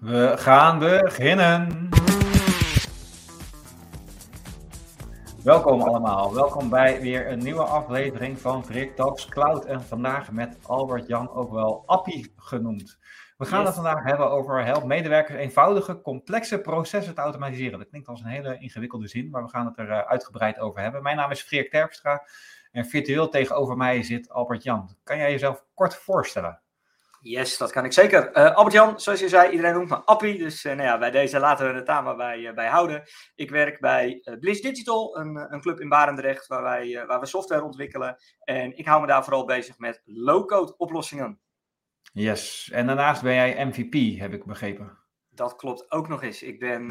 We gaan beginnen. Welkom allemaal, welkom bij weer een nieuwe aflevering van Frick Talks Cloud. En vandaag met Albert Jan, ook wel Appie genoemd. We gaan het vandaag hebben over help medewerkers eenvoudige, complexe processen te automatiseren. Dat klinkt als een hele ingewikkelde zin, maar we gaan het er uh, uitgebreid over hebben. Mijn naam is Freek Terpstra en virtueel tegenover mij zit Albert Jan. Kan jij jezelf kort voorstellen? Yes, dat kan ik zeker. Uh, Albert-Jan, zoals je zei, iedereen noemt me Appie. Dus uh, nou ja, bij deze laten we het daar maar bij, uh, bij houden. Ik werk bij Bliss Digital, een, een club in Barendrecht waar, wij, waar we software ontwikkelen. En ik hou me daar vooral bezig met low-code oplossingen. Yes, en daarnaast ben jij MVP, heb ik begrepen. Dat klopt ook nog eens. Ik ben,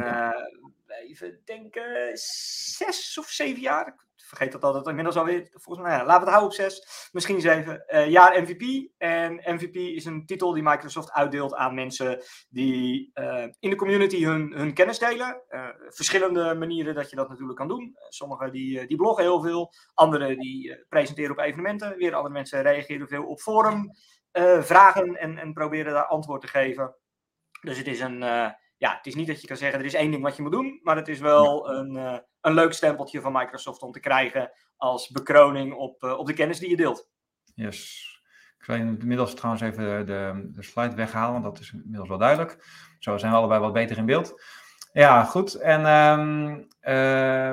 even denken, zes of zeven jaar vergeet dat altijd inmiddels alweer. Volgens mij, laten we het houden op zes, misschien zeven. Uh, jaar MVP. En MVP is een titel die Microsoft uitdeelt aan mensen die uh, in de community hun, hun kennis delen. Uh, verschillende manieren dat je dat natuurlijk kan doen. Sommigen die, die bloggen heel veel. Anderen die presenteren op evenementen. Weer andere mensen reageren veel op forum. vragen en, en proberen daar antwoord te geven. Dus het is een ja, het is niet dat je kan zeggen er is één ding wat je moet doen, maar het is wel een, uh, een leuk stempeltje van Microsoft om te krijgen als bekroning op, uh, op de kennis die je deelt. Yes. Ik zal inmiddels trouwens even de, de slide weghalen, want dat is inmiddels wel duidelijk. Zo zijn we allebei wat beter in beeld. Ja, goed. En um, uh,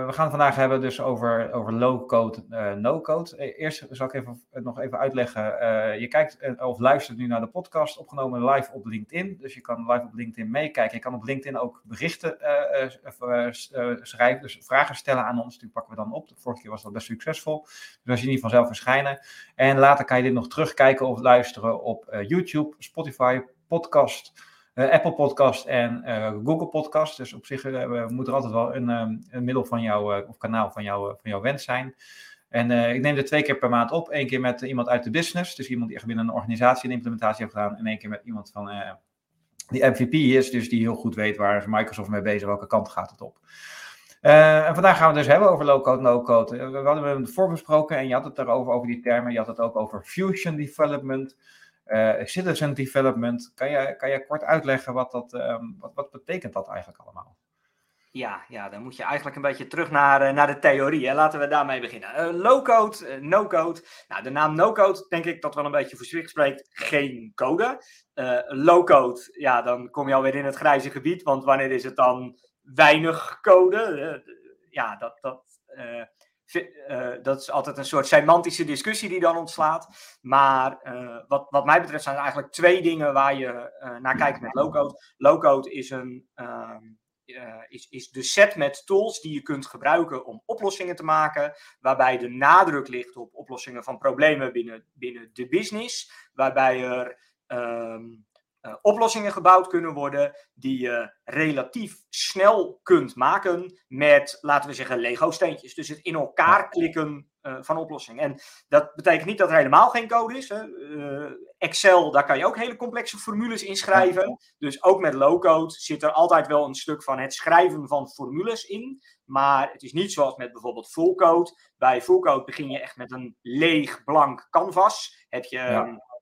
we gaan het vandaag hebben dus over, over low-code, uh, no-code. E, eerst zal ik even, nog even uitleggen. Uh, je kijkt of luistert nu naar de podcast, opgenomen live op LinkedIn. Dus je kan live op LinkedIn meekijken. Je kan op LinkedIn ook berichten schrijven, dus vragen stellen aan ons. Die pakken we dan op. De vorige keer was dat best succesvol. Dus als je niet vanzelf verschijnen. En later kan je dit nog terugkijken of luisteren op YouTube, Spotify, podcast... Uh, Apple Podcast en uh, Google Podcast. Dus op zich uh, moet er altijd wel een, um, een middel van jouw of kanaal van, jou, van jouw wens zijn. En ik neem er twee keer per maand op. Eén keer met iemand uit de business, dus iemand die echt binnen een organisatie een implementatie heeft gedaan. En één keer met iemand van die MVP is, dus die heel goed weet waar Microsoft mee bezig, welke kant gaat het op. En vandaag gaan we het dus hebben over low-code, no-code. we hadden het voorbesproken en je had het erover, over die termen. Je had het ook over fusion development. Uh, citizen development. Kan je, kan je kort uitleggen wat, dat, um, wat, wat betekent dat eigenlijk allemaal? Ja, ja, dan moet je eigenlijk een beetje terug naar, uh, naar de theorie. Laten we daarmee beginnen. Uh, low-code, no-code. Nou, de naam no-code denk ik dat wel een beetje voor zich spreekt. Geen code. low-code, ja, dan kom je alweer in het grijze gebied. Want wanneer is het dan weinig code? ja, dat, dat, uh, dat is altijd een soort semantische discussie die dan ontslaat. Maar uh, wat, wat mij betreft zijn er eigenlijk twee dingen waar je uh, naar kijkt met low-code. Low-code is, een, ehm, is, is de set met tools die je kunt gebruiken om oplossingen te maken. Waarbij de nadruk ligt op oplossingen van problemen binnen, binnen de business. Waarbij er um, uh, oplossingen gebouwd kunnen worden die je relatief snel kunt maken met, laten we zeggen, Lego-steentjes. Dus het in elkaar klikken uh, van oplossingen. En dat betekent niet dat er helemaal geen code is. Hè. Uh, Excel, daar kan je ook hele complexe formules in schrijven. Dus ook met low-code zit er altijd wel een stuk van het schrijven van formules in. Maar het is niet zoals met bijvoorbeeld full code. Bij full code begin je echt met een leeg blank canvas. Heb je... Ja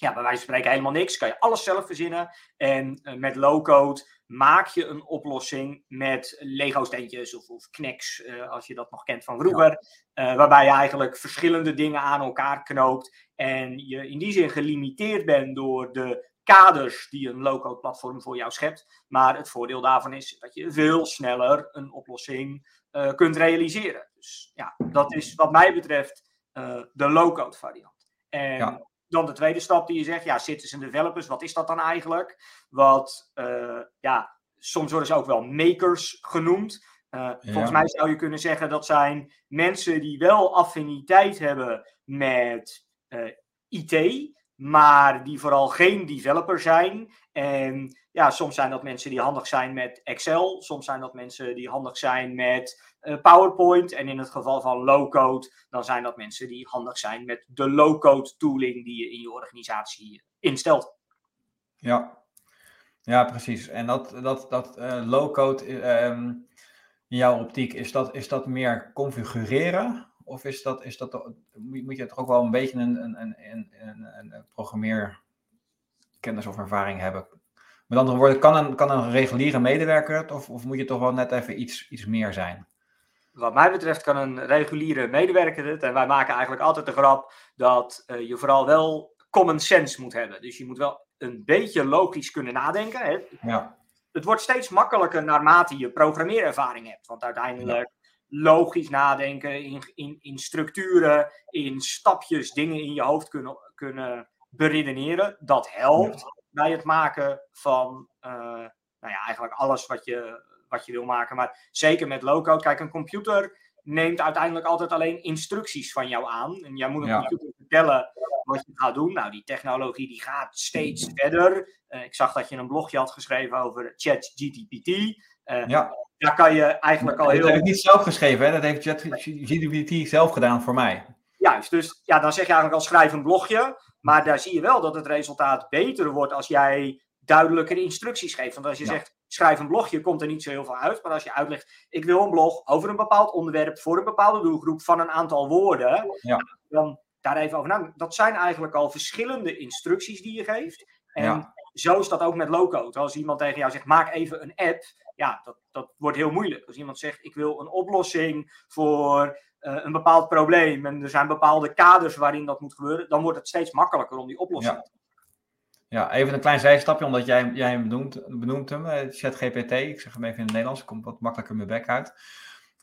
ja, bij wijze van spreken helemaal niks. Kan je alles zelf verzinnen. En uh, met low-code maak je een oplossing met Lego-steentjes of, of Knacks, uh, als je dat nog kent van vroeger. Uh, waarbij je eigenlijk verschillende dingen aan elkaar knoopt. En je in die zin gelimiteerd bent door de kaders die een low-code platform voor jou schept. Maar het voordeel daarvan is dat je veel sneller een oplossing kunt realiseren. Dus ja, dat is wat mij betreft de low-code variant. En ja dan de tweede stap die je zegt, ja, citizen developers, wat is dat dan eigenlijk? Wat, uh, ja, soms worden ze ook wel makers genoemd. Uh, ja. Volgens mij zou je kunnen zeggen dat zijn mensen die wel affiniteit hebben met uh, eh, IT, maar die vooral geen developer zijn. En ja, soms zijn dat mensen die handig zijn met Excel, soms zijn dat mensen die handig zijn met uh, PowerPoint. En in het geval van low-code, dan zijn dat mensen die handig zijn met de low-code tooling die je in je organisatie instelt. Ja, ja precies. En dat, dat, dat uh, low-code, um, in jouw optiek, is dat, is dat meer configureren? Of is dat, is dat, moet je toch ook wel een beetje een, een, een, een, een programmeerkennis of ervaring hebben Met andere woorden, kan een, kan een reguliere medewerker het of, of moet je toch wel net even iets, iets meer zijn? Wat mij betreft kan een reguliere medewerker het. En wij maken eigenlijk altijd de grap dat uh, je vooral wel common sense moet hebben. Dus je moet wel een beetje logisch kunnen nadenken. Hè? Ja. Het wordt steeds makkelijker naarmate je programmeerervaring hebt. Want uiteindelijk logisch nadenken in, in, in structuren, in stapjes, dingen in je hoofd kunnen, kunnen beredeneren. Dat helpt bij het maken van uh, nou ja, eigenlijk alles wat je, wat je wil maken. Maar zeker met low-code. Kijk, een computer neemt uiteindelijk altijd alleen instructies van jou aan. En jij moet een computer vertellen wat je gaat doen. Nou, die technologie die gaat steeds verder. Uh, ik zag dat je een blogje had geschreven over ChatGPT. Uh, ja. Daar kan je eigenlijk al heel... Dat heb ik niet zelf geschreven, hè? dat heeft ChatGPT zelf gedaan voor mij. Juist, dus ja, dan zeg je eigenlijk al schrijf een blogje. Maar daar zie je wel dat het resultaat beter wordt als jij duidelijkere instructies geeft. Want als je zegt schrijf een blogje, komt er niet zo heel veel uit. Maar als je uitlegt, ik wil een blog over een bepaald onderwerp voor een bepaalde doelgroep van een aantal woorden, ja. dan daar even over na. Dat zijn eigenlijk al verschillende instructies die je geeft. En zo is dat ook met low-code. Als iemand tegen jou zegt, maak even een app, ja, dat, dat wordt heel moeilijk. Als iemand zegt, ik wil een oplossing voor uh, een bepaald probleem en er zijn bepaalde kaders waarin dat moet gebeuren, dan wordt het steeds makkelijker om die oplossing ja. Ja, even een klein zijstapje, omdat jij, jij hem benoemt, benoemt hem, eh, ChatGPT. Ik zeg hem even in het Nederlands, komt wat makkelijker mijn bek uit.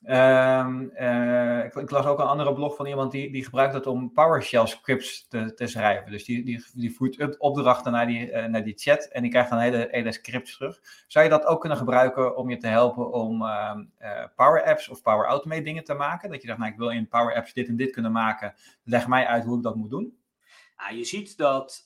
Um, uh, ik, ik, las ook een andere blog van iemand die, die gebruikt het om PowerShell scripts te, te schrijven. Dus die, die, die voert opdrachten naar die, uh, naar die chat en die krijgt dan hele, hele scripts terug. Zou je dat ook kunnen gebruiken om je te helpen om uh, Power Apps of Power Automate dingen te maken? Dat je zegt, nou ik wil in Power Apps dit en dit kunnen maken. Leg mij uit hoe ik dat moet doen. Nou, je ziet dat,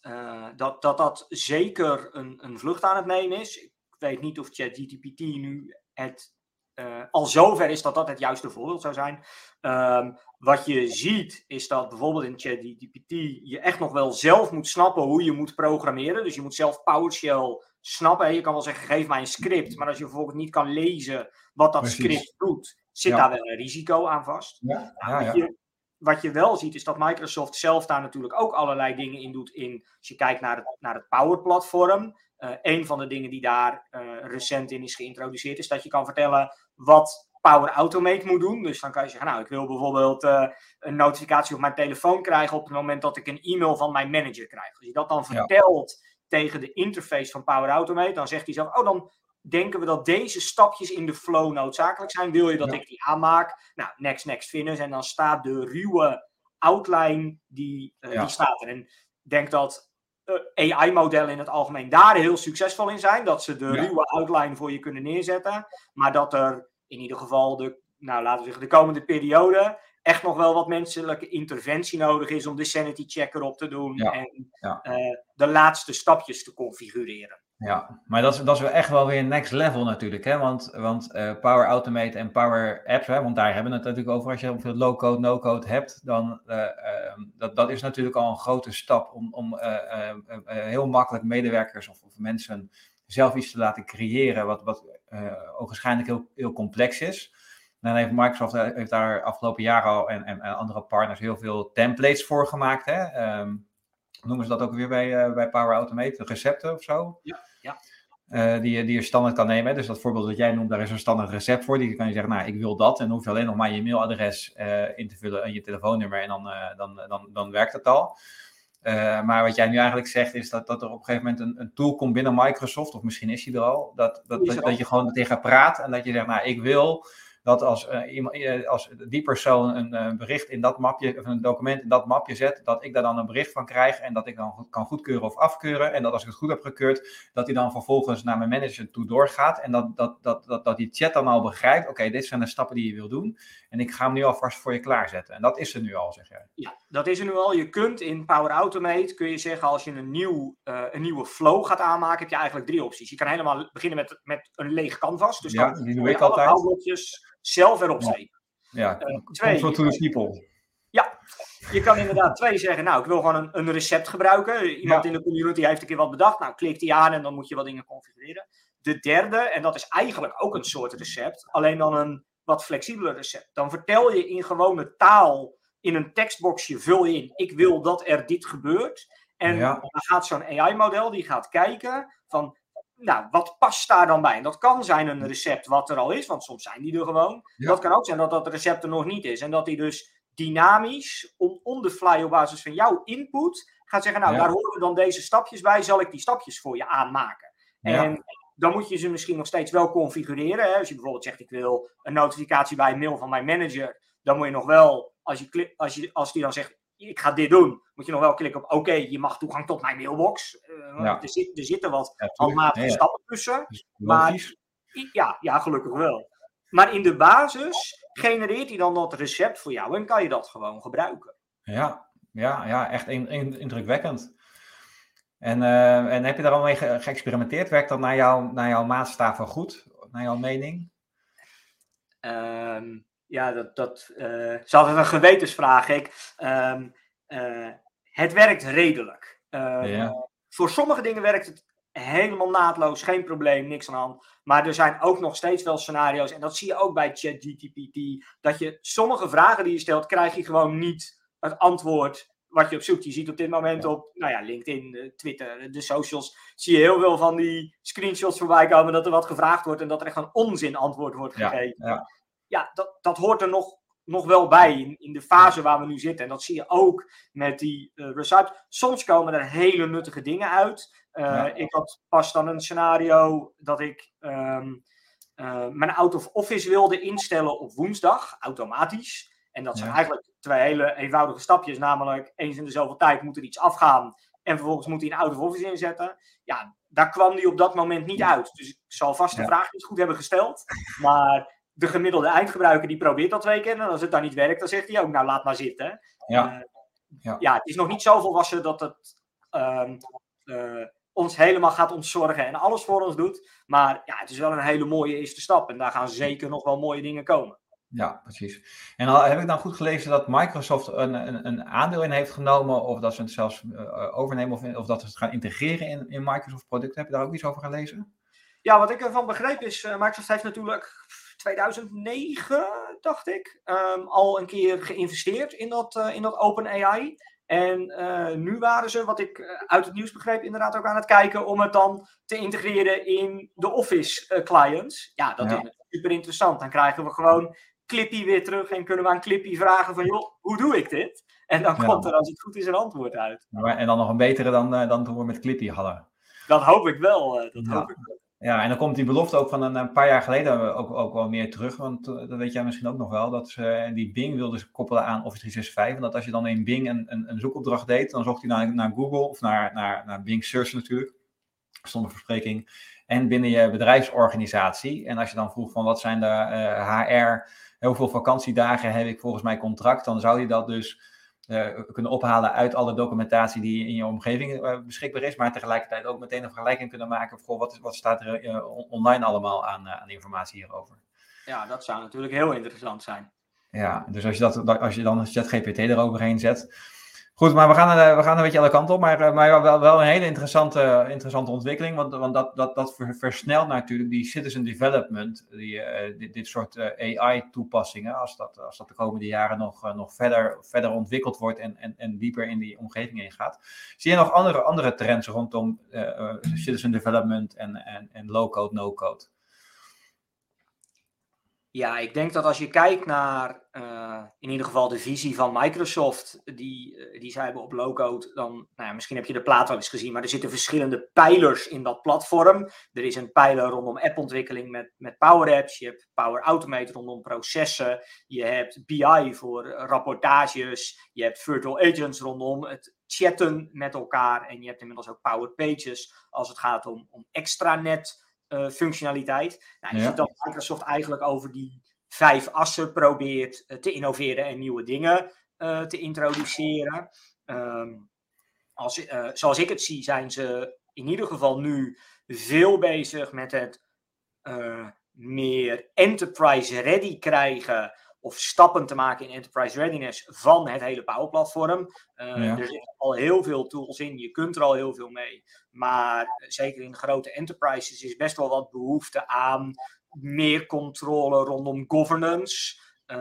dat, dat dat zeker een, een vlucht aan het nemen is. Ik weet niet of ChatGPT nu het uh, al zover is dat dat het juiste voorbeeld zou zijn. Um, wat je ziet is dat bijvoorbeeld in ChatGPT je echt nog wel zelf moet snappen hoe je moet programmeren. Dus je moet zelf PowerShell snappen. Je kan wel zeggen, geef mij een script. Maar als je bijvoorbeeld niet kan lezen wat dat script doet, zit daar wel een risico aan vast. Ja. Nou, ja, wat, je, wat, je, wel ziet is dat Microsoft zelf daar natuurlijk ook allerlei dingen in doet. In, als je kijkt naar het, naar het Power Platform. Uh, een van de dingen die daar uh, recent in is geïntroduceerd, is dat je kan vertellen wat Power Automate moet doen. Dus dan kan je zeggen, nou, ik wil bijvoorbeeld uh, een notificatie op mijn telefoon krijgen op het moment dat ik een e-mail van mijn manager krijg. Als je dat dan vertelt ja. tegen de interface van Power Automate, dan zegt hij zelf, oh, dan denken we dat deze stapjes in de flow noodzakelijk zijn. Wil je dat ja. ik die aanmaak? Nou, next, next, finish. En dan staat de ruwe outline, die, ja. die staat er. En denk dat AI-modellen in het algemeen daar heel succesvol in zijn. Dat ze de ja. ruwe outline voor je kunnen neerzetten. Maar dat er in ieder geval de, nou, laten we zeggen, de komende periode echt nog wel wat menselijke interventie nodig is om de sanity checker op te doen ja. en ja. uh, de laatste stapjes te configureren. Ja, maar dat is, dat is echt wel weer next level natuurlijk. Hè? Want, want uh, Power Automate en Power Apps, hè, want daar hebben we het natuurlijk over. Als je veel low-code, no-code hebt, dan uh, dat, dat is natuurlijk al een grote stap om, om heel makkelijk medewerkers of, of, mensen zelf iets te laten creëren wat, wat waarschijnlijk heel, heel complex is. Dan heeft Microsoft heeft daar afgelopen jaren al en, en, en andere partners heel veel templates voor gemaakt. Hè? Um, noemen ze dat ook weer bij, bij Power Automate, recepten of zo? Ja. Ja. Uh, die, die je standaard kan nemen. Dus dat voorbeeld dat jij noemt, daar is een standaard recept voor. Die kan je zeggen, nou, ik wil dat. En dan hoef je alleen nog maar je mailadres uh, in te vullen en je telefoonnummer. En dan, uh, dan, dan, dan werkt het al. maar wat jij nu eigenlijk zegt, is dat, dat er op een gegeven moment een, een tool komt binnen Microsoft. Of misschien is die er al. Dat, dat, dat, dat je gewoon tegen praat. En dat je zegt, nou, ik wil dat als, uh, iemand, als die persoon een uh, bericht in dat mapje, of een document in dat mapje zet, dat ik daar dan een bericht van krijg en dat ik dan kan goedkeuren of afkeuren. En dat als ik het goed heb gekeurd, dat hij dan vervolgens naar mijn manager toe doorgaat. En dat, dat, dat, dat, dat die chat dan al begrijpt, oké, dit zijn de stappen die je wil doen. En ik ga hem nu alvast voor je klaarzetten. En dat is er nu al, zeg jij. Ja, dat is er nu al. Je kunt in Power Automate, kun je zeggen, als je een, nieuw, uh, een nieuwe flow gaat aanmaken, heb je eigenlijk drie opties. Je kan helemaal beginnen met, met een leeg canvas. Dus ja, dan die doe ik altijd zelf erop steken. Ja, uh, twee, to the people. Ja, je kan inderdaad twee zeggen, nou, ik wil gewoon een, een recept gebruiken. Iemand ja. in de community heeft een keer wat bedacht. Nou, klik die aan en dan moet je wat dingen configureren. De derde, en dat is eigenlijk ook een soort recept, alleen dan een wat flexibeler recept. Dan vertel je in gewone taal, in een tekstboxje, vul je in, ik wil dat er dit gebeurt. En ja. dan gaat zo'n AI-model, die gaat kijken van, nou, wat past daar dan bij? En dat kan zijn een recept wat er al is, want soms zijn die er gewoon. Dat kan ook zijn dat dat recept er nog niet is. En dat die dus dynamisch, on, on the fly op basis van jouw input, gaat zeggen, nou, daar horen dan deze stapjes bij, zal ik die stapjes voor je aanmaken? En dan moet je ze misschien nog steeds wel configureren. Hè? Als je bijvoorbeeld zegt, ik wil een notificatie bij een mail van mijn manager, dan moet je nog wel, als, je, als, je, als die dan zegt, ik ga dit doen, moet je nog wel klikken op oké, je mag toegang tot mijn mailbox. Uh, er, zit, er, zitten wat ja, handmatige stappen tussen. Maar ja, ja, gelukkig wel. Maar in de basis genereert hij dan dat recept voor jou en kan je dat gewoon gebruiken. Ja, ja, ja echt in, in, indrukwekkend. En, uh, en heb je daar al mee ge geëxperimenteerd? Werkt dat naar, jou, naar jouw maatstaven goed? Naar jouw mening? Um, ja, dat, dat uh, is altijd een gewetensvraag. Ik, um, uh, het werkt redelijk. Ja. Voor sommige dingen werkt het helemaal naadloos, geen probleem, niks aan de hand. Maar er zijn ook nog steeds wel scenario's, en dat zie je ook bij ChatGPT, dat je sommige vragen die je stelt, krijg je gewoon niet het antwoord wat je op zoekt. Je ziet op dit moment op nou ja, LinkedIn, eh, Twitter, de socials, zie je heel veel van die screenshots voorbij komen dat er wat gevraagd wordt en dat er echt een onzin antwoord wordt gegeven. Ja, ja. ja dat, dat hoort er nog, nog wel bij in, in de fase waar we nu zitten. En dat zie je ook met die uh. Soms komen er hele nuttige dingen uit. Uh, Ik had pas dan een scenario dat ik um, uh, mijn out of office wilde instellen op woensdag, automatisch. En dat zijn eigenlijk twee hele eenvoudige stapjes. Namelijk, eens in de zoveel tijd moet er iets afgaan. En vervolgens moet hij een out of office inzetten. Ja, daar kwam hij op dat moment niet uit. Dus ik zal vast de vraag niet goed hebben gesteld. Maar de gemiddelde eindgebruiker die probeert dat twee keer. En als het dan niet werkt, dan zegt hij ook, nou laat maar zitten. Ja, uh, ja. ja het is nog niet zo volwassen dat het uh, uh, ons helemaal gaat ontzorgen en alles voor ons doet. Maar ja, het is wel een hele mooie eerste stap. En daar gaan zeker nog wel mooie dingen komen. Ja, precies. En al, heb ik dan goed gelezen dat Microsoft een, een, een aandeel in heeft genomen, of dat ze het zelfs uh, overnemen, of, of dat ze het gaan integreren in, in Microsoft producten? Heb je daar ook iets over gelezen? Ja, wat ik ervan begreep is, uh, Microsoft heeft natuurlijk 2009, dacht ik, um, al een keer geïnvesteerd in dat, uh, in dat Open AI. En uh, nu waren ze, wat ik uit het nieuws begreep, inderdaad ook aan het kijken om het dan te integreren in de Office uh, clients. Ja, dat ja. is super interessant. Dan krijgen we gewoon Clippy weer terug en kunnen we aan Clippy vragen van, joh, hoe doe ik dit? En dan komt er, als het goed is, een antwoord uit. En dan nog een betere dan, uh, dan toen we met Clippy hadden. Dat hoop ik wel. dat ja. hoop ik wel. Ja, en dan komt die belofte ook van een, een paar jaar geleden ook, ook wel meer terug. Want uh, dat weet jij misschien ook nog wel. Dat ze die Bing wilden ze koppelen aan Office 365. En dat als je dan in Bing een, een, een zoekopdracht deed, dan zocht hij naar, naar Google of naar, naar, naar Bing Search natuurlijk. Zonder verspreking. En binnen je bedrijfsorganisatie. En als je dan vroeg van wat zijn de uh, HR, hoeveel vakantiedagen heb ik volgens mij contract, dan zou je dat dus uh, kunnen ophalen uit alle documentatie die in je omgeving uh, beschikbaar is, maar tegelijkertijd ook meteen een vergelijking kunnen maken voor wat, wat staat er uh, online allemaal aan, aan informatie hierover. Ja, dat zou natuurlijk heel interessant zijn. Ja, dus als je, dat, als je dan ChatGPT eroverheen zet, Goed, maar we gaan, uh, we gaan een beetje alle kanten op. Maar, uh, maar wel, wel een hele interessante, interessante ontwikkeling. Want, want dat, dat, dat versnelt natuurlijk die citizen development. Die, dit, dit, soort AI-toepassingen. Als dat, als dat de komende jaren nog, nog verder, verder ontwikkeld wordt en, en, en dieper in die omgeving heen gaat. Zie je nog andere, andere trends rondom citizen development en, en, en low-code, no-code? Ja, ik denk dat als je kijkt naar uh, in ieder geval de visie van Microsoft, die, uh, die zij hebben op low-code, dan, nou ja, misschien heb je de plaat wel eens gezien, maar er zitten verschillende pijlers in dat platform. Er is een pijler rondom appontwikkeling met, met Power Apps, je hebt Power Automate rondom processen, je hebt BI voor rapportages, je hebt Virtual Agents rondom het chatten met elkaar en je hebt inmiddels ook Power Pages als het gaat om, om extranet functionaliteit. Nou, ja. ziet dat Microsoft eigenlijk over die vijf assen probeert uh, te innoveren en nieuwe dingen uh, te introduceren. Um, als, zoals ik het zie, zijn ze in ieder geval nu veel bezig met het meer enterprise-ready krijgen of stappen te maken in enterprise readiness van het hele Power Platform. Uh, ja. Er zitten al heel veel tools in, je kunt er al heel veel mee. Maar zeker in grote enterprises is best wel wat behoefte aan meer controle rondom governance. Uh,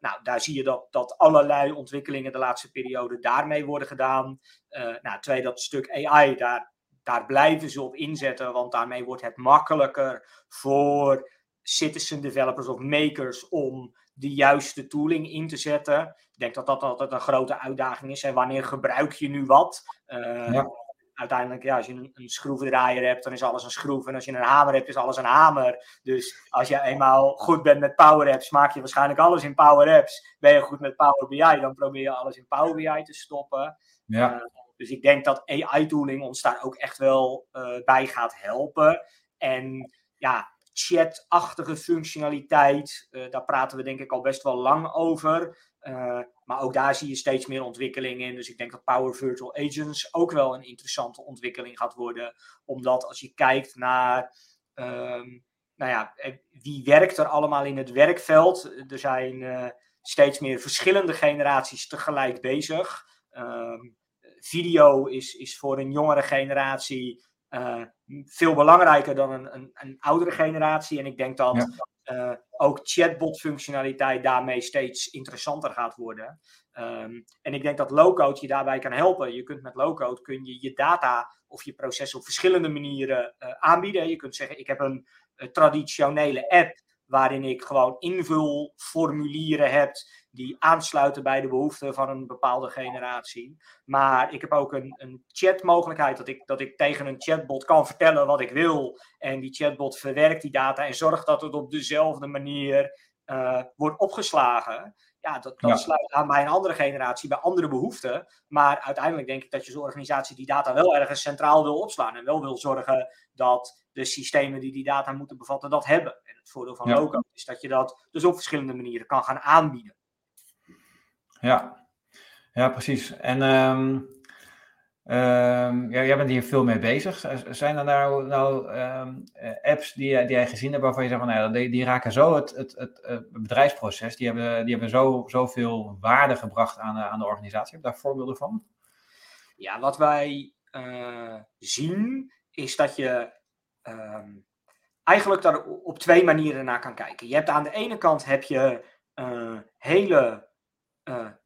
nou, daar zie je dat, dat allerlei ontwikkelingen de laatste periode daarmee worden gedaan. Uh, nou, twee, dat stuk AI, daar, daar blijven ze op inzetten, want daarmee wordt het makkelijker voor citizen developers of makers om de juiste tooling in te zetten. Ik denk dat dat altijd een grote uitdaging is. En wanneer gebruik je nu wat? Uh, ja. Uiteindelijk, ja, als je een, een, schroevendraaier hebt, dan is alles een schroef. En als je een hamer hebt, is alles een hamer. Dus als je eenmaal goed bent met Power Apps, maak je waarschijnlijk alles in Power Apps. Ben je goed met Power BI, dan probeer je alles in Power BI te stoppen. Ja. Uh, dus ik denk dat AI-tooling ons daar ook echt wel uh, bij gaat helpen. En ja, chat-achtige functionaliteit. Uh, daar praten we denk ik al best wel lang over. Uh, maar ook daar zie je steeds meer ontwikkeling in. Dus ik denk dat Power Virtual Agents ook wel een interessante ontwikkeling gaat worden. Omdat als je kijkt naar. Um, nou ja, eh, wie werkt er allemaal in het werkveld? Er zijn steeds meer verschillende generaties tegelijk bezig. Um, video is, is voor een jongere generatie uh, veel belangrijker dan een, een, een, oudere generatie. En ik denk dat ja. uh, ook chatbot-functionaliteit daarmee steeds interessanter gaat worden. Um, en ik denk dat low-code je daarbij kan helpen. Je kunt met low-code kun je, je data of je proces op verschillende manieren uh, aanbieden. Je kunt zeggen, ik heb een traditionele app waarin ik gewoon invulformulieren heb die aansluiten bij de behoeften van een bepaalde generatie. Maar ik heb ook een, een chatmogelijkheid dat ik, dat ik tegen een chatbot kan vertellen wat ik wil. En die chatbot verwerkt die data en zorgt dat het op dezelfde manier uh, wordt opgeslagen. Ja, dat, dat sluit aan bij een andere generatie, bij andere behoeften. Maar uiteindelijk denk ik dat je als organisatie die data wel ergens centraal wil opslaan. En wel wil zorgen dat de systemen die die data moeten bevatten dat hebben. En het voordeel van ja. Loco is dat je dat dus op verschillende manieren kan gaan aanbieden. Ja, ja precies. En um, um, ja, jij bent hier veel mee bezig. Zijn er nou, nou um, apps die, die jij gezien hebt waarvan je zegt van nou, die, die raken zo het, het, het, bedrijfsproces, die hebben, die hebben zo, zoveel waarde gebracht aan, aan de organisatie? Heb je daar voorbeelden van? Ja, wat wij uh, zien is dat je eigenlijk daar op twee manieren naar kan kijken. Je hebt aan de ene kant heb je hele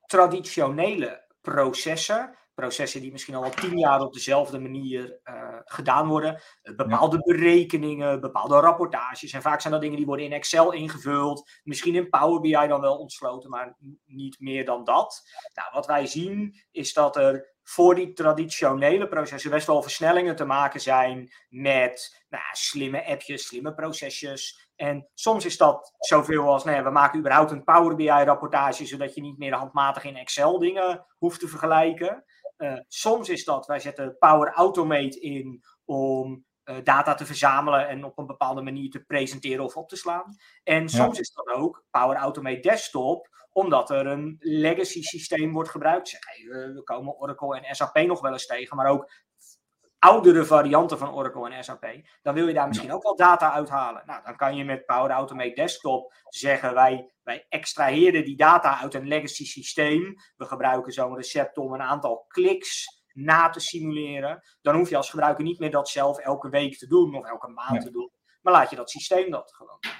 traditionele processen. Processen die misschien al tien jaar op dezelfde manier uh, gedaan worden. Uh, bepaalde ja. berekeningen, bepaalde rapportages. En vaak zijn dat dingen die worden in Excel ingevuld. Misschien in Power BI dan wel ontsloten, maar niet meer dan dat. Nou, wat wij zien is dat er voor die traditionele processen best wel versnellingen te maken zijn met nou, slimme appjes, slimme procesjes. En soms is dat zoveel als, ja, we maken überhaupt een Power BI-rapportage, zodat je niet meer handmatig in Excel dingen hoeft te vergelijken. Uh, soms is dat, wij zetten Power Automate in om uh, data te verzamelen en op een bepaalde manier te presenteren of op te slaan. En soms ja. is dat ook Power Automate Desktop, omdat er een legacy systeem wordt gebruikt. We komen Oracle en SAP nog wel eens tegen, maar ook oudere varianten van Oracle en SAP, dan wil je daar misschien ook wel data uithalen. Nou, dan kan je met Power Automate Desktop zeggen, wij, wij extraheren die data uit een legacy systeem. We gebruiken zo'n recept om een aantal kliks na te simuleren. Dan hoef je als gebruiker niet meer dat zelf elke week te doen of elke maand ja. te doen. Maar laat je dat systeem dat gewoon doen.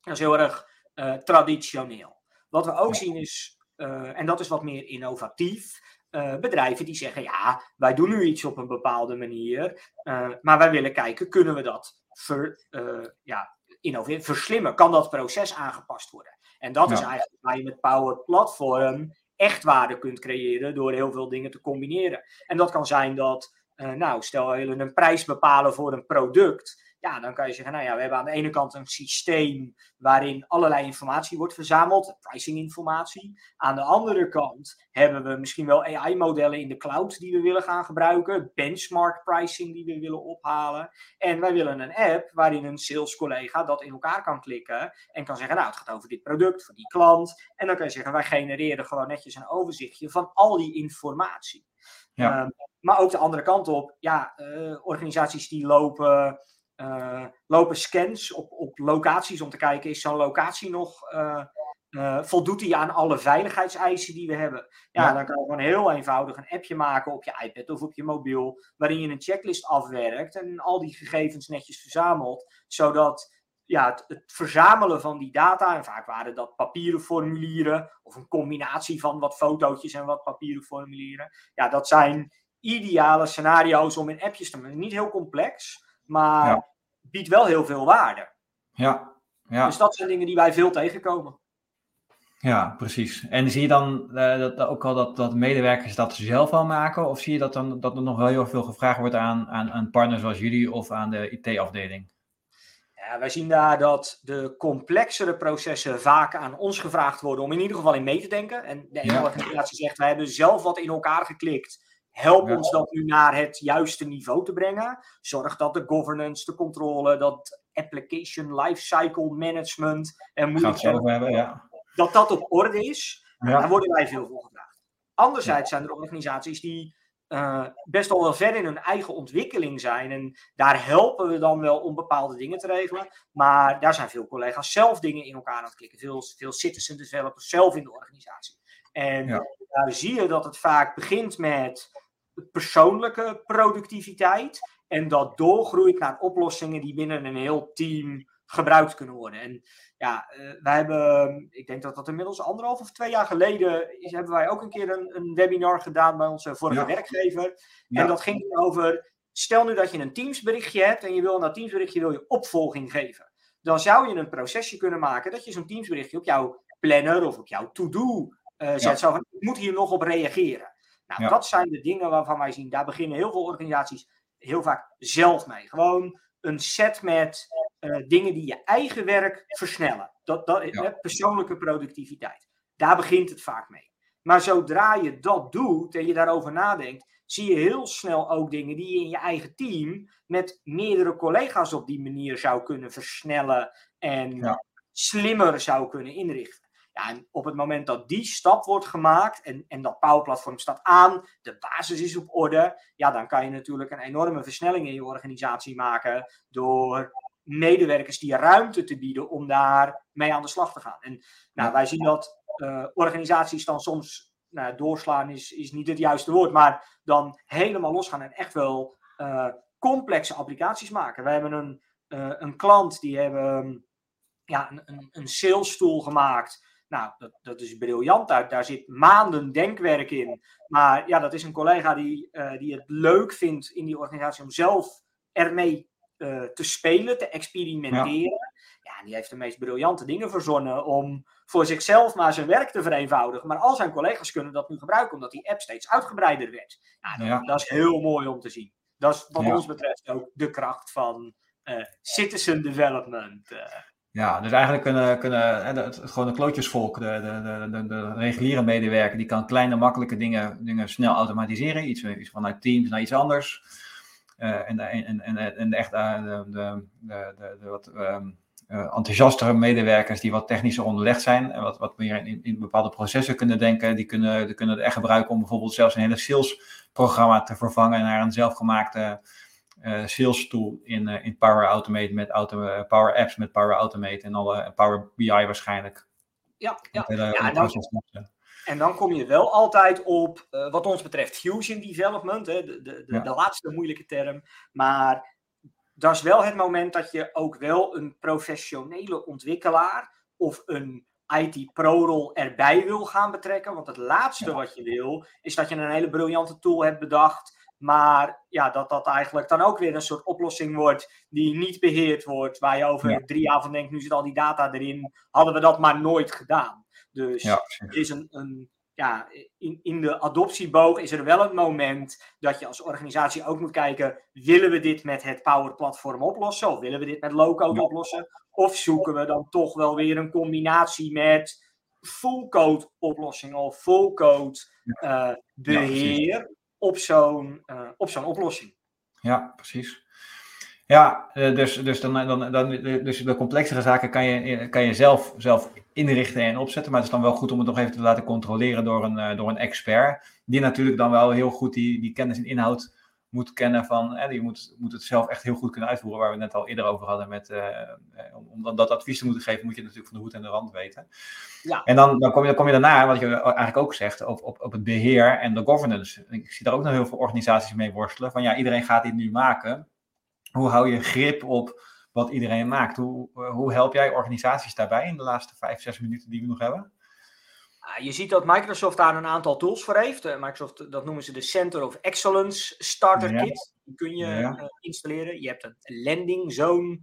Dat is heel erg uh, traditioneel. Wat we ook zien is, uh, en dat is wat meer innovatief, uh, bedrijven die zeggen: ja, wij doen nu iets op een bepaalde manier, uh, maar wij willen kijken, kunnen we dat ver, uh, ja, innoveren, verslimmen? Kan dat proces aangepast worden? En dat ja. is eigenlijk waar je met Power Platform echt waarde kunt creëren door heel veel dingen te combineren. En dat kan zijn dat, nou, stel je een prijs bepalen voor een product. Ja, dan kan je zeggen, nou ja, we hebben aan de ene kant een systeem waarin allerlei informatie wordt verzameld, pricinginformatie. Aan de andere kant hebben we misschien wel AI-modellen in de cloud die we willen gaan gebruiken, benchmark pricing die we willen ophalen. En wij willen een app waarin een sales collega dat in elkaar kan klikken en kan zeggen, nou, het gaat over dit product, voor die klant. En dan kan je zeggen, wij genereren gewoon netjes een overzichtje van al die informatie. Ja. Um, maar ook de andere kant op, ja, uh, organisaties die lopen lopen scans op, op locaties om te kijken, is zo'n locatie nog, uh, uh, voldoet die aan alle veiligheidseisen die we hebben? Ja, ja, dan kan je gewoon heel eenvoudig een appje maken op je iPad of op je mobiel, waarin je een checklist afwerkt en al die gegevens netjes verzamelt, zodat ja, het, het, verzamelen van die data, en vaak waren dat papieren formulieren of een combinatie van wat fotootjes en wat papieren formulieren, ja, dat zijn ideale scenario's om in appjes te maken. Niet heel complex, maar biedt wel heel veel waarde. Ja. ja. Dus dat zijn dingen die wij veel tegenkomen. Ja, precies. En zie je dan uh, dat, ook al dat, dat medewerkers dat zelf al maken? Of zie je dat, dan, dat er nog wel heel veel gevraagd wordt aan, aan, aan partners zoals jullie of aan de IT-afdeling? Ja, wij zien daar dat de complexere processen vaak aan ons gevraagd worden om in ieder geval in mee te denken. En de ene organisatie zegt, wij hebben zelf wat in elkaar geklikt. Help ons dat nu naar het juiste niveau te brengen. Zorg dat de governance, de controle, dat application lifecycle management en moet hebben, ja. dat dat op orde is. Daar worden wij veel voor gevraagd. Anderzijds zijn er organisaties die uh, best al wel ver in hun eigen ontwikkeling zijn. En daar helpen we dan wel om bepaalde dingen te regelen. Maar daar zijn veel collega's zelf dingen in elkaar aan het klikken. Veel, veel citizen developers zelf in de organisatie. En daar zie je dat het vaak begint met persoonlijke productiviteit. En dat doorgroeit naar oplossingen die binnen een heel team gebruikt kunnen worden. En ja, uh, wij hebben, ik denk dat dat inmiddels anderhalf of twee jaar geleden is, hebben wij ook een keer een, een webinar gedaan bij onze vorige werkgever. En dat ging over, stel nu dat je een Teamsberichtje hebt en je wil dat Teamsberichtje wil je opvolging geven. Dan zou je een procesje kunnen maken dat je zo'n Teamsberichtje op jouw planner of op jouw to-do uh, zet. Zo van, ik moet hier nog op reageren. Nou, dat zijn de dingen waarvan wij zien, daar beginnen heel veel organisaties heel vaak zelf mee. Gewoon een set met uh, dingen die je eigen werk versnellen. Dat, dat, ja. persoonlijke productiviteit. Daar begint het vaak mee. Maar zodra je dat doet en je daarover nadenkt, zie je heel snel ook dingen die je in je eigen team met meerdere collega's op die manier zou kunnen versnellen en ja. slimmer zou kunnen inrichten. Ja, en op het moment dat die stap wordt gemaakt en, en dat Power Platform staat aan, de basis is op orde, ja, dan kan je natuurlijk een enorme versnelling in je organisatie maken door medewerkers die ruimte te bieden om daar mee aan de slag te gaan. En nou, wij zien dat uh, organisaties dan soms nou, doorslaan is, is niet het juiste woord, maar dan helemaal losgaan en echt wel uh, complexe applicaties maken. Wij hebben een, uh, een klant die hebben ja, een, een, een sales tool gemaakt. Nou, dat, dat is briljant uit. Daar zit maanden denkwerk in. Maar ja, dat is een collega die, die het leuk vindt in die organisatie om zelf ermee uh, te spelen, te experimenteren. Ja. ja. die heeft de meest briljante dingen verzonnen om voor zichzelf maar zijn werk te vereenvoudigen. Maar al zijn collega's kunnen dat nu gebruiken, omdat die app steeds uitgebreider werd. Ja, dat, dat is heel mooi om te zien. Dat is wat ons betreft ook de kracht van uh, citizen development. Ja, dus eigenlijk kunnen, kunnen het, gewoon de klootjesvolk, de, de, de, de, reguliere medewerker, die kan kleine, makkelijke dingen, dingen snel automatiseren. Iets, iets vanuit Teams naar iets anders. Uh, en, en, en, en echt uh, de, de, de, de, wat um, uh, enthousiastere medewerkers die wat technischer onderlegd zijn en wat, wat meer in, in bepaalde processen kunnen denken, die kunnen, die kunnen het echt gebruiken om bijvoorbeeld zelfs een hele salesprogramma te vervangen naar een zelfgemaakte sales tool in, in Power Automate met auto, Power Apps met Power Automate en alle Power BI waarschijnlijk. Ja, ja. ja dan, en dan kom je wel altijd op, wat ons betreft, fusion development, hè, de, de, de, de, laatste moeilijke term. Maar dat is wel het moment dat je ook wel een professionele ontwikkelaar of een IT-pro-rol erbij wil gaan betrekken. Want het laatste wat je wil, is dat je een hele briljante tool hebt bedacht. Maar ja, dat dat eigenlijk dan ook weer een soort oplossing wordt die niet beheerd wordt. Waar je over drie jaar van denkt, nu zit al die data erin. Hadden we dat maar nooit gedaan. Dus ja, er is een, een ja, in, in de adoptieboog is er wel een moment dat je als organisatie ook moet kijken: willen we dit met het Power Platform oplossen? Of willen we dit met low-code oplossen? Of zoeken we dan toch wel weer een combinatie met full-code oplossingen of full-code uh, beheer op zo'n uh, op zo'n oplossing? Ja, precies. Ja, eh, dus, dus, dan, dan, dan, dus de complexere zaken kan je, kan je zelf, zelf inrichten en opzetten. Maar het is dan wel goed om het nog even te laten controleren door een, eh, door een expert. Die natuurlijk dan wel heel goed die, die kennis en inhoud moet kennen van. En die moet, moet het zelf echt heel goed kunnen uitvoeren. Waar we het net al eerder over hadden. Met, uh, om dat advies te moeten geven, moet je natuurlijk van de hoed en de rand weten. Ja. En dan, dan, kom je, dan kom je daarna, wat je eigenlijk ook zegt, op, op, op het beheer en de governance. Ik zie daar ook nog heel veel organisaties mee worstelen. Van ja, iedereen gaat dit nu maken hoe hou je grip op wat iedereen maakt? Hoe, hoe help jij organisaties daarbij in de laatste vijf, zes minuten die we nog hebben? Je ziet dat Microsoft daar een aantal tools voor heeft. Microsoft, dat noemen ze de Center of Excellence Starter Kit. Die kun je installeren. Je hebt een landing zone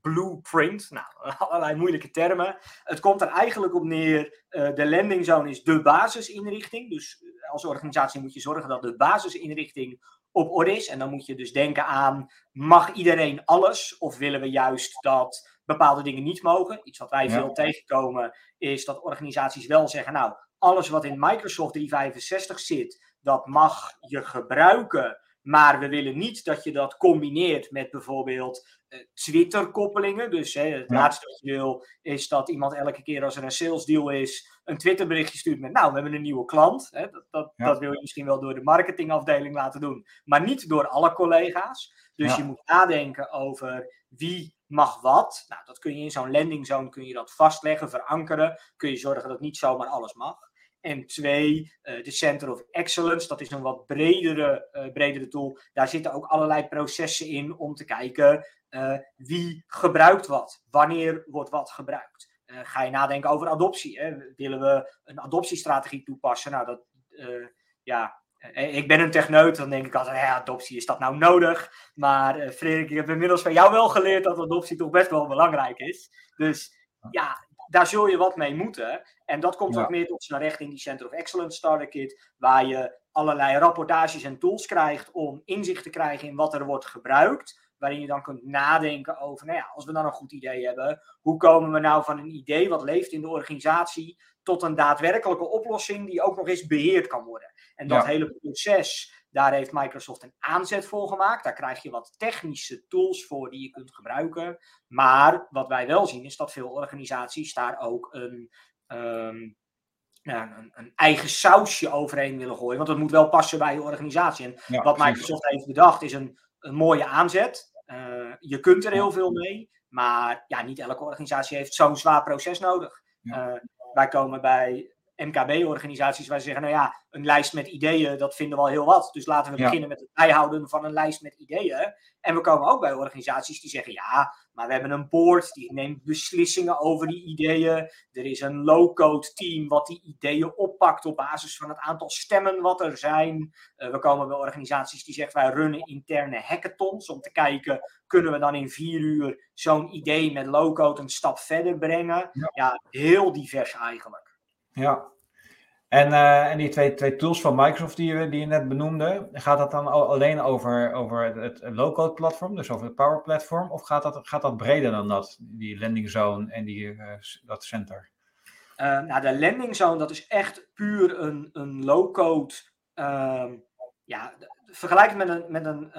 blueprint. Nou, allerlei moeilijke termen. Het komt er eigenlijk op neer, uh, de landing zone is de basisinrichting. Dus als organisatie moet je zorgen dat de basisinrichting op orde is. En dan moet je dus denken aan, mag iedereen alles? Of willen we juist dat bepaalde dingen niet mogen? Iets wat wij veel tegenkomen, is dat organisaties wel zeggen, nou, alles wat in Microsoft 365 zit, dat mag je gebruiken. Maar we willen niet dat je dat combineert met bijvoorbeeld uh, Twitter-koppelingen. Dus hè, het laatste wat je wil is dat iemand elke keer als er een sales deal is, een Twitter-berichtje stuurt met: Nou, we hebben een nieuwe klant. Hè, dat, dat, dat, wil je misschien wel door de marketingafdeling laten doen, maar niet door alle collega's. Dus je moet nadenken over wie mag wat. Nou, dat kun je in zo'n landing zone kun je dat vastleggen, verankeren. Kun je zorgen dat niet zomaar alles mag. En twee, uh, de Center of Excellence. Dat is een wat bredere, uh, bredere tool. Daar zitten ook allerlei processen in om te kijken uh, wie gebruikt wat. Wanneer wordt wat gebruikt. ga je nadenken over adoptie. Hè? Willen we een adoptiestrategie toepassen? Nou, dat, ja, ik ben een techneut, dan denk ik altijd, ja, adoptie, is dat nou nodig? Maar uh, Frederik, ik heb inmiddels van jou wel geleerd dat adoptie toch best wel belangrijk is. Dus ja, daar zul je wat mee moeten. En dat komt ook meer tot zijn recht in die Center of Excellence Starter Kit, waar je allerlei rapportages en tools krijgt om inzicht te krijgen in wat er wordt gebruikt. Waarin je dan kunt nadenken over, nou ja, als we dan een goed idee hebben, hoe komen we nou van een idee wat leeft in de organisatie tot een daadwerkelijke oplossing die ook nog eens beheerd kan worden. En dat hele proces, daar heeft Microsoft een aanzet voor gemaakt. Daar krijg je wat technische tools voor die je kunt gebruiken. Maar wat wij wel zien is dat veel organisaties daar ook een, ehm, een, een, eigen sausje overheen willen gooien. Want dat moet wel passen bij je organisatie. En wat Microsoft heeft bedacht is een, een mooie aanzet. Uh, je kunt er heel veel mee. Maar ja, niet elke organisatie heeft zo'n zwaar proces nodig. Uh, wij komen bij MKB-organisaties waar ze zeggen, nou ja, een lijst met ideeën, dat vinden we al heel wat. Dus laten we beginnen met het bijhouden van een lijst met ideeën. En we komen ook bij organisaties die zeggen, ja, maar we hebben een board die neemt beslissingen over die ideeën. Er is een low-code team wat die ideeën oppakt op basis van het aantal stemmen wat er zijn. Uh, we komen bij organisaties die zeggen, wij runnen interne hackathons om te kijken, kunnen we dan in vier uur zo'n idee met low-code een stap verder brengen? Ja. ja, heel divers eigenlijk. Ja. En, uh, en die twee, twee tools van Microsoft die je, die je net benoemde, gaat dat dan alleen over, over het low-code platform, dus over het Power Platform, of gaat dat, gaat dat breder dan dat, die landing zone en die, uh, dat center? Uh, nou, de landing zone, dat is echt puur een, een low-code, ehm, ja, vergelijk het met, een, met een,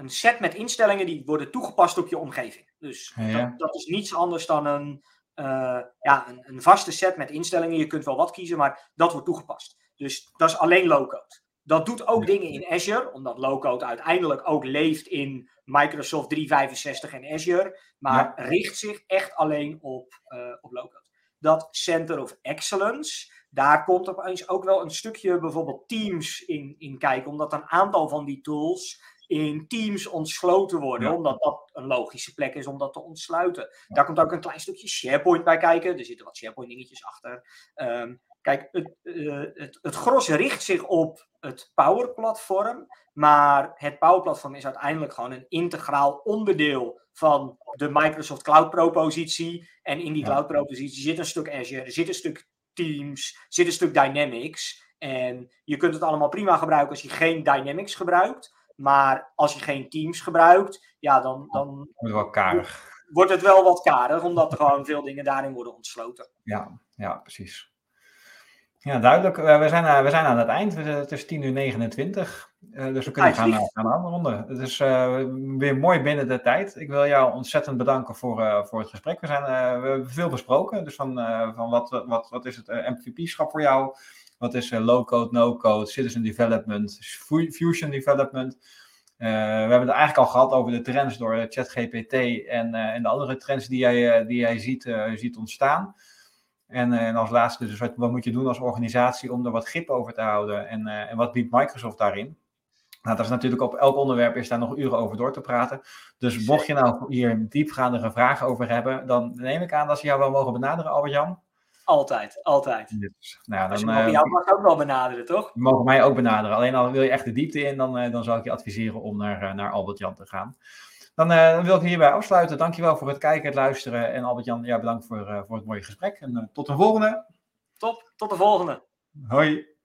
een set met instellingen die worden toegepast op je omgeving. Dus dat, dat is niets anders dan een, uh, ja, een, een, vaste set met instellingen. Je kunt wel wat kiezen, maar dat wordt toegepast. Dus dat is alleen low-code. Dat doet ook dingen in Azure, omdat low-code uiteindelijk ook leeft in Microsoft 365 en Azure, maar richt zich echt alleen op, uh, op low-code. Dat Center of Excellence, daar komt opeens ook wel een stukje bijvoorbeeld Teams in, in kijken, omdat een aantal van die tools in teams ontsloten worden, omdat dat een logische plek is om dat te ontsluiten. Daar komt ook een klein stukje SharePoint bij kijken. Er zitten wat SharePoint dingetjes achter. Ehm, kijk, het, uh, het, het gros richt zich op het Power Platform, maar het Power Platform is uiteindelijk gewoon een integraal onderdeel van de Microsoft Cloud propositie. En in die Cloud propositie zit een stuk Azure, er zit een stuk Teams, zit een stuk Dynamics. En je kunt het allemaal prima gebruiken als je geen Dynamics gebruikt. Maar als je geen teams gebruikt, ja, dan, dan wordt het wel karig. Wordt het wel wat karig, omdat er gewoon veel dingen daarin worden ontsloten. Ja, ja precies. Ja, duidelijk. Eh, we zijn, eh, we zijn aan het eind. Het is 10 uur 29. Uh, dus we kunnen gaan, gaan afronden. Het is uh, weer mooi binnen de tijd. Ik wil jou ontzettend bedanken voor, uh, voor het gesprek. We, zijn, we hebben veel besproken. Dus van, van wat, wat, wat is het MVP-schap voor jou? Wat is uh, low-code, no-code, citizen development, fusion development? Uh, we hebben het eigenlijk al gehad over de trends door ChatGPT en, en de andere trends die jij, die jij ziet, ziet ontstaan. En, en als laatste, dus wat, wat, moet je doen als organisatie om er wat grip over te houden? En, en wat biedt Microsoft daarin? Nou, dat is natuurlijk op elk onderwerp is daar nog uren over door te praten. Dus mocht je nou hier diepgaandere vragen over hebben, dan neem ik aan dat ze jou wel mogen benaderen, Albert-Jan. Altijd, altijd. Dus, nou, dan, je mag eh, jou mag ook wel benaderen, toch? je mogen mij ook benaderen. Alleen al wil je echt de diepte in, dan, eh, dan zou ik je adviseren om naar, eh, naar Albert Jan te gaan. Dan, dan wil ik hierbij afsluiten. Dankjewel voor het kijken, het luisteren. En Albert Jan, ja, bedankt voor, voor het mooie gesprek. En tot de volgende. Top, tot de volgende. Hoi.